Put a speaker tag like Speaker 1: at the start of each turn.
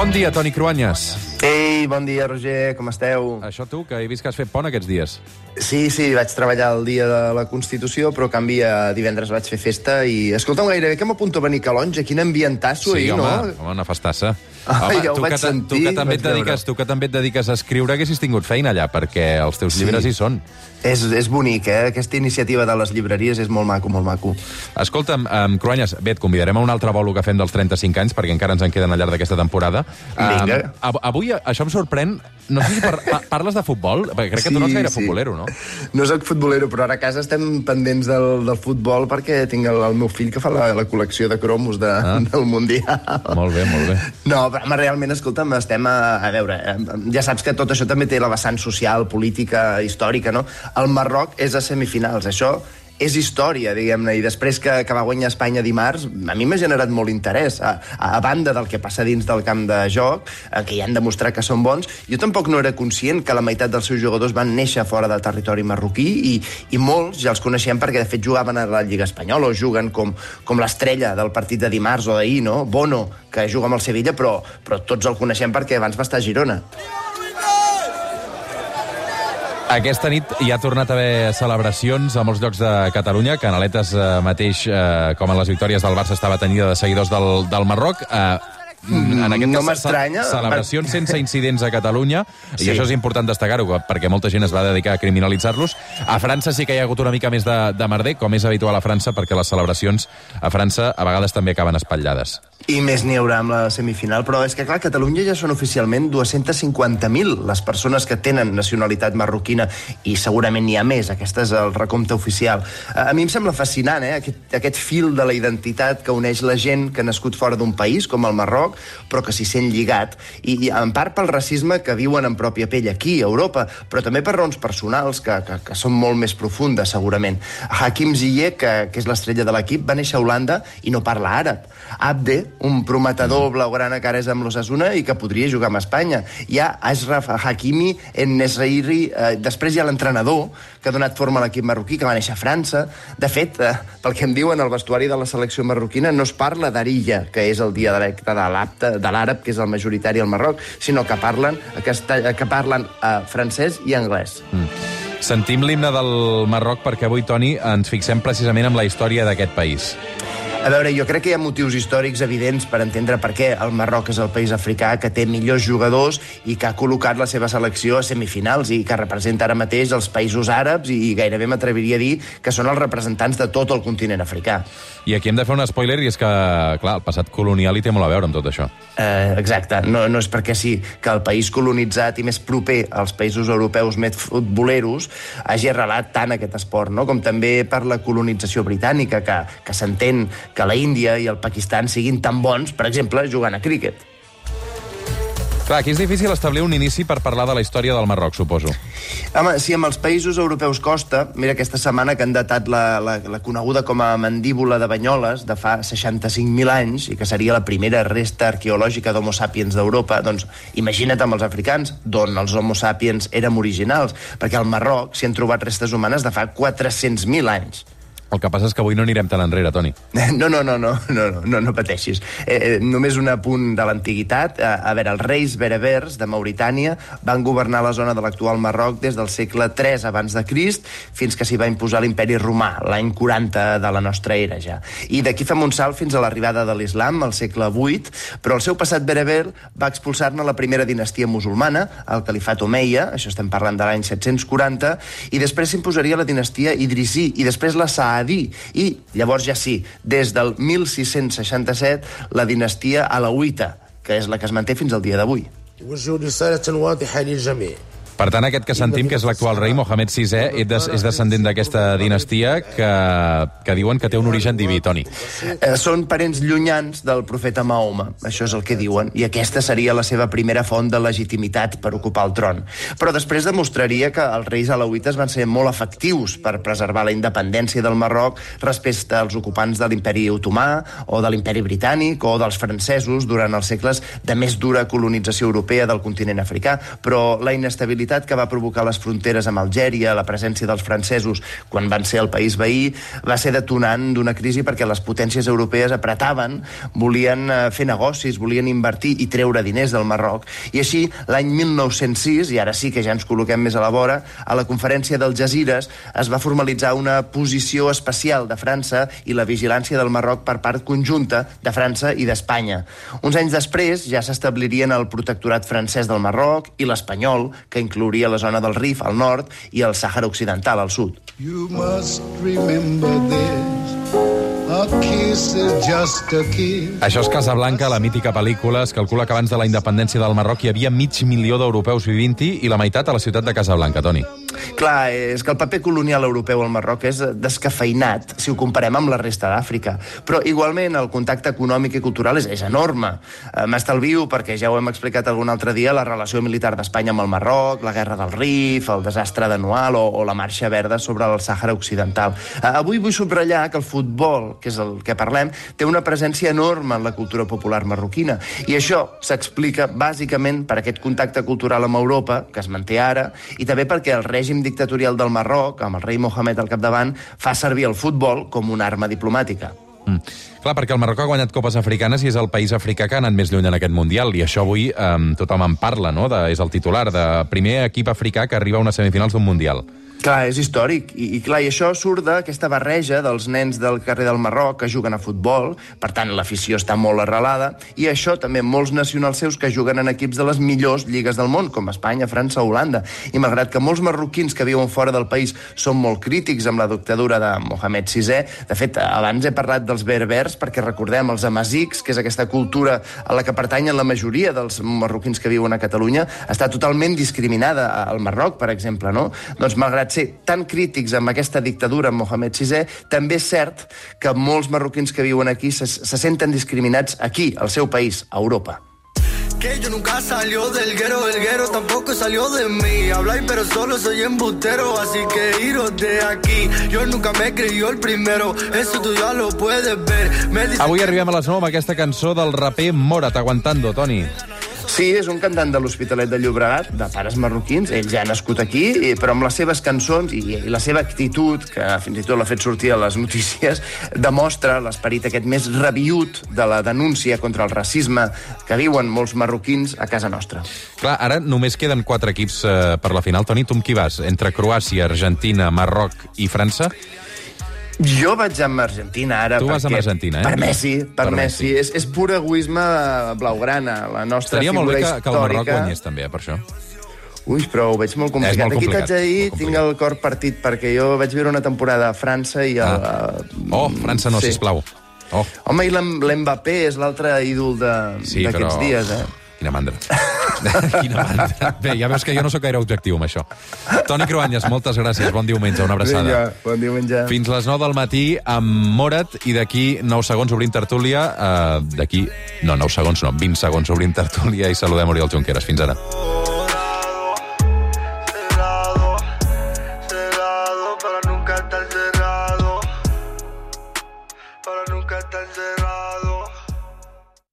Speaker 1: Bon dia, Toni Cruanyes.
Speaker 2: Ei, bon dia, Roger, com esteu?
Speaker 1: Això tu, que he vist que has fet pont aquests dies.
Speaker 2: Sí, sí, vaig treballar el dia de la Constitució, però a canvi a divendres vaig fer festa i... Escolta'm, gairebé que m'apunto a venir calonja, quin ambientasso
Speaker 1: sí,
Speaker 2: ahir,
Speaker 1: home,
Speaker 2: no?
Speaker 1: home, una festassa.
Speaker 2: Ah,
Speaker 1: home,
Speaker 2: ja
Speaker 1: tu, que, ta- tu,
Speaker 2: sentir,
Speaker 1: que també et dediques, tu que també et dediques a escriure, haguessis tingut feina allà, perquè els teus
Speaker 2: Sí.
Speaker 1: llibres hi són.
Speaker 2: És, és bonic, eh? Aquesta iniciativa de les llibreries és molt maco, molt maco.
Speaker 1: Escolta'm, um, Cruanyes, bé, et convidarem a un altre bolo que fem dels 35 anys, perquè encara ens en queden al llarg d'aquesta temporada.
Speaker 2: Vinga.
Speaker 1: Um, av- avui això em sorprèn... No sé si par pa parles de futbol, perquè crec que tu no ets gaire futbolero, no?
Speaker 2: No soc futbolero, però ara a casa estem pendents del, del futbol perquè tinc el, el meu fill que fa la, la col·lecció de cromos de, ah. del Mundial.
Speaker 1: Molt bé, molt bé.
Speaker 2: No, però home, realment, escolta'm, estem a, a veure, ja saps que tot això també té la vessant social, política, històrica, no? El Marroc és a semifinals, això és història, diguem-ne, i després que, que va guanyar Espanya dimarts, a mi m'ha generat molt interès. A, a, banda del que passa dins del camp de joc, eh, que hi han demostrat que són bons, jo tampoc no era conscient que la meitat dels seus jugadors van néixer fora del territori marroquí i, i molts ja els coneixem perquè, de fet, jugaven a la Lliga Espanyola o juguen com, com l'estrella del partit de dimarts o d'ahir, no? Bono, que juga amb el Sevilla, però, però tots el coneixem perquè abans va estar a Girona.
Speaker 1: Aquesta nit hi ha tornat a haver celebracions a molts llocs de Catalunya. Canaletes eh, mateix, eh, com en les victòries del Barça, estava tenida de seguidors del, del Marroc. Eh, en aquest
Speaker 2: no m'estranya.
Speaker 1: ce- Celebracions sense incidents a Catalunya,
Speaker 2: Sí.
Speaker 1: i això és important destacar-ho, perquè molta gent es va dedicar a criminalitzar-los. A França sí que hi ha hagut una mica més de, de merder, com és habitual a França, perquè les celebracions a França a vegades també acaben espatllades.
Speaker 2: I més n'hi haurà amb la semifinal, però és que, clar, a Catalunya ja són oficialment 250.000 les persones que tenen nacionalitat marroquina i segurament n'hi ha més, aquest és el recompte oficial. A a mi em sembla fascinant, eh, aquest, aquest fil de la identitat que uneix la gent que ha nascut fora d'un país, com el Marroc, però que s'hi sent lligat, i, i en part pel racisme que viuen en pròpia pell aquí, a Europa, però també per raons personals que, que, que són molt més profundes, segurament. Hakim Ziyech, que, que és l'estrella de l'equip, va néixer a Holanda i no parla àrab. Abde, un prometedor blaugrana que ara és amb l'Osasuna i que podria jugar amb Espanya. Hi ha Ashraf Hakimi, en Nesrairi, eh, després hi ha l'entrenador que ha donat forma a l'equip marroquí, que va néixer a França. De fet, eh, pel que em diuen, al vestuari de la selecció marroquina no es parla d'Arilla, que és el dialecte de l'apte- de l'àrab, que és el majoritari al Marroc, sinó que parlen, que, parlen eh, francès i anglès.
Speaker 1: Sentim l'himne del Marroc perquè avui, Toni, ens fixem precisament en la història d'aquest país.
Speaker 2: A veure, jo crec que hi ha motius històrics evidents per entendre per què el Marroc és el país africà que té millors jugadors i que ha col·locat la seva selecció a semifinals i que representa ara mateix els països àrabs i gairebé m'atreviria a dir que són els representants de tot el continent africà.
Speaker 1: I aquí hem de fer un spoiler, i és que, clar, el passat colonial hi té molt a veure amb tot això.
Speaker 2: Eh, exacte, no, no és perquè sí que el país colonitzat i més proper als països europeus més futboleros hagi arrelat tant aquest esport, no? com també per la colonització britànica, que, que s'entén que la Índia i el Pakistan siguin tan bons, per exemple, jugant a críquet.
Speaker 1: Clar, aquí és difícil establir un inici per parlar de la història del Marroc, suposo.
Speaker 2: Home, si amb els països europeus costa, mira aquesta setmana que han datat la, la, la coneguda com a mandíbula de Banyoles de fa 65.000 anys i que seria la primera resta arqueològica d'Homo sapiens d'Europa, doncs imagina't amb els africans, d'on els Homo sapiens érem originals, perquè al Marroc s'hi han trobat restes humanes de fa 400.000 anys.
Speaker 1: El que passa és que avui no anirem tan enrere, Toni.
Speaker 2: No, no, no, no, no, no, no, pateixis. Eh, eh, només un apunt de l'antiguitat. Eh, a veure, els reis berebers de Mauritània van governar la zona de l'actual Marroc des del segle III abans de Crist fins que s'hi va imposar l'imperi romà, l'any 40 de la nostra era ja. I d'aquí fem un salt fins a l'arribada de l'islam, al segle VIII, però el seu passat bereber va expulsar-ne la primera dinastia musulmana, el califat Omeia, això estem parlant de l'any 740, i després s'imposaria la dinastia Idrisí, i després la Saadí, i llavors ja sí, des del 1667, la dinastia Alauita, que és la que es manté fins al dia d'avui.
Speaker 3: وجه رسالة واضحة للجميع
Speaker 1: Per tant, aquest que sentim, que és l'actual rei, Mohamed VI, és, des, és descendent d'aquesta dinastia que, que diuen que té un origen diví, Toni.
Speaker 2: Eh, són parents llunyans del profeta Mahoma, això és el que diuen, i aquesta seria la seva primera font de legitimitat per ocupar el tron. Però després demostraria que els reis alauites van ser molt efectius per preservar la independència del Marroc respecte als ocupants de l'imperi otomà o de l'imperi britànic o dels francesos durant els segles de més dura colonització europea del continent africà, però la inestabilitat instabilitat que va provocar les fronteres amb Algèria, la presència dels francesos quan van ser el país veí, va ser detonant d'una crisi perquè les potències europees apretaven, volien eh, fer negocis, volien invertir i treure diners del Marroc. I així, l'any 1906, i ara sí que ja ens col·loquem més a la vora, a la conferència del Jazires es va formalitzar una posició especial de França i la vigilància del Marroc per part conjunta de França i d'Espanya. Uns anys després ja s'establirien el protectorat francès del Marroc i l'espanyol, que inclouria la zona del Rif al nord i el Sàhara Occidental al sud. You must remember this.
Speaker 1: A kiss is just a kiss. Això és Casablanca, la mítica pel·lícula. Es calcula que abans de la independència del Marroc hi havia mig milió d'europeus vivint-hi i la meitat a la ciutat de Casablanca, Toni.
Speaker 2: Clar, és que el paper colonial europeu al Marroc és descafeinat si ho comparem amb la resta d'Àfrica. Però igualment el contacte econòmic i cultural és, és enorme. Eh, M'estalvio perquè ja ho hem explicat algun altre dia, la relació militar d'Espanya amb el Marroc, la guerra del Rif, el desastre d'anual o, o la marxa verda sobre el Sàhara Occidental. Eh, avui vull subratllar que el futbol, que és el que parlem, té una presència enorme en la cultura popular marroquina. I això s'explica bàsicament per aquest contacte cultural amb Europa, que es manté ara, i també perquè el règim dictatorial del Marroc, amb el rei Mohamed al capdavant, fa servir el futbol com una arma diplomàtica.
Speaker 1: Mm. Clar, perquè el Marroc ha guanyat copes africanes i és el país africà que ha anat més lluny en aquest Mundial, i això avui eh, tothom en parla, no? De, és el titular de primer equip africà que arriba a unes semifinals d'un Mundial.
Speaker 2: Clar, és històric. I, i clar, i això surt d'aquesta barreja dels nens del carrer del Marroc que juguen a futbol, per tant, l'afició està molt arrelada, i això també molts nacionals seus que juguen en equips de les millors lligues del món, com Espanya, França Holanda. I malgrat que molts marroquins que viuen fora del país són molt crítics amb la dictadura de Mohamed VI, de fet, abans he parlat dels berbers, perquè recordem els amazics, que és aquesta cultura a la que pertanyen la majoria dels marroquins que viuen a Catalunya, està totalment discriminada al Marroc, per exemple, no? Doncs malgrat ser tan crítics amb aquesta dictadura amb Mohamed VI, també és cert que molts marroquins que viuen aquí se, se senten discriminats aquí, al seu país, a Europa. Que yo nunca salió del guero, el guero tampoco salió de mí. Habláis pero solo soy embustero, así que iros de aquí. Yo nunca me creyó el primero, eso tú ya lo puedes ver. Me
Speaker 1: Avui arribem a les 9 amb aquesta cançó del raper Morat, Aguantando, Toni.
Speaker 2: Sí, és un cantant de l'Hospitalet de Llobregat, de pares marroquins, ell ja ha nascut aquí, però amb les seves cançons i, i la seva actitud, que fins i tot l'ha fet sortir a les notícies, demostra l'esperit aquest més rabiut de la denúncia contra el racisme que viuen molts marroquins a casa nostra.
Speaker 1: Clar, ara només queden quatre equips eh, per la final. Toni, tu amb qui vas? Entre Croàcia, Argentina, Marroc i França?
Speaker 2: Jo vaig amb Argentina ara.
Speaker 1: Tu vas amb Argentina, eh?
Speaker 2: Per Messi, per, per Messi. Messi. És, és pur egoisme blaugrana, la nostra
Speaker 1: Estaria
Speaker 2: figura
Speaker 1: molt bé
Speaker 2: que,
Speaker 1: que el Marroc guanyés també, eh, per això.
Speaker 2: Ui, però ho veig molt complicat.
Speaker 1: Molt complicat,
Speaker 2: Aquí t'haig de dir, tinc el cor partit, perquè jo vaig viure una temporada a França i... A,
Speaker 1: ah. Oh, França no, sí. sisplau. Oh.
Speaker 2: Home, i l'Mbappé és l'altre ídol d'aquests sí, però... dies, eh?
Speaker 1: Quina mandra. Quina mandra. Bé, ja veus que jo no sóc gaire objectiu amb això. Toni Cruanyes, moltes gràcies. Bon diumenge, una abraçada.
Speaker 2: Vinga, bon diumenge.
Speaker 1: Fins les 9 del matí amb Morat i d'aquí 9 segons obrint tertúlia. Uh, d'aquí... No, 9 segons no, 20 segons obrint tertúlia i saludem Oriol Junqueras. Fins ara.